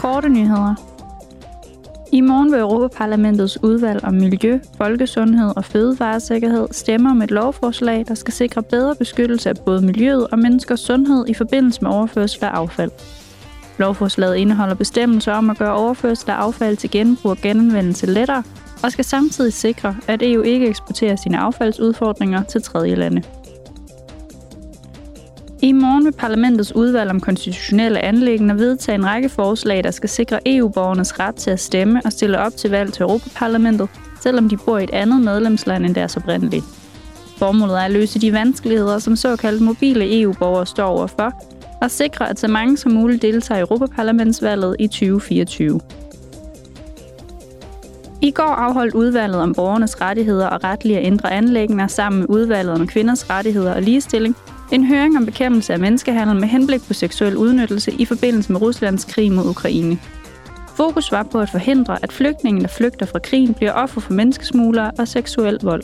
korte nyheder. I morgen vil Europaparlamentets udvalg om miljø, folkesundhed og fødevaresikkerhed stemme om et lovforslag, der skal sikre bedre beskyttelse af både miljøet og menneskers sundhed i forbindelse med overførsel af affald. Lovforslaget indeholder bestemmelser om at gøre overførsel af affald til genbrug og genanvendelse lettere, og skal samtidig sikre, at EU ikke eksporterer sine affaldsudfordringer til tredje lande. I morgen vil parlamentets udvalg om konstitutionelle anlæggende vedtage en række forslag, der skal sikre EU-borgernes ret til at stemme og stille op til valg til Europaparlamentet, selvom de bor i et andet medlemsland end deres oprindelige. Formålet er at løse de vanskeligheder, som såkaldte mobile EU-borgere står overfor, og sikre, at så mange som muligt deltager i Europaparlamentsvalget i 2024. I går afholdt udvalget om borgernes rettigheder og retlige at ændre anlæggende sammen med udvalget om kvinders rettigheder og ligestilling en høring om bekæmpelse af menneskehandel med henblik på seksuel udnyttelse i forbindelse med Ruslands krig mod Ukraine. Fokus var på at forhindre, at flygtninge, der flygter fra krigen, bliver offer for menneskesmuglere og seksuel vold.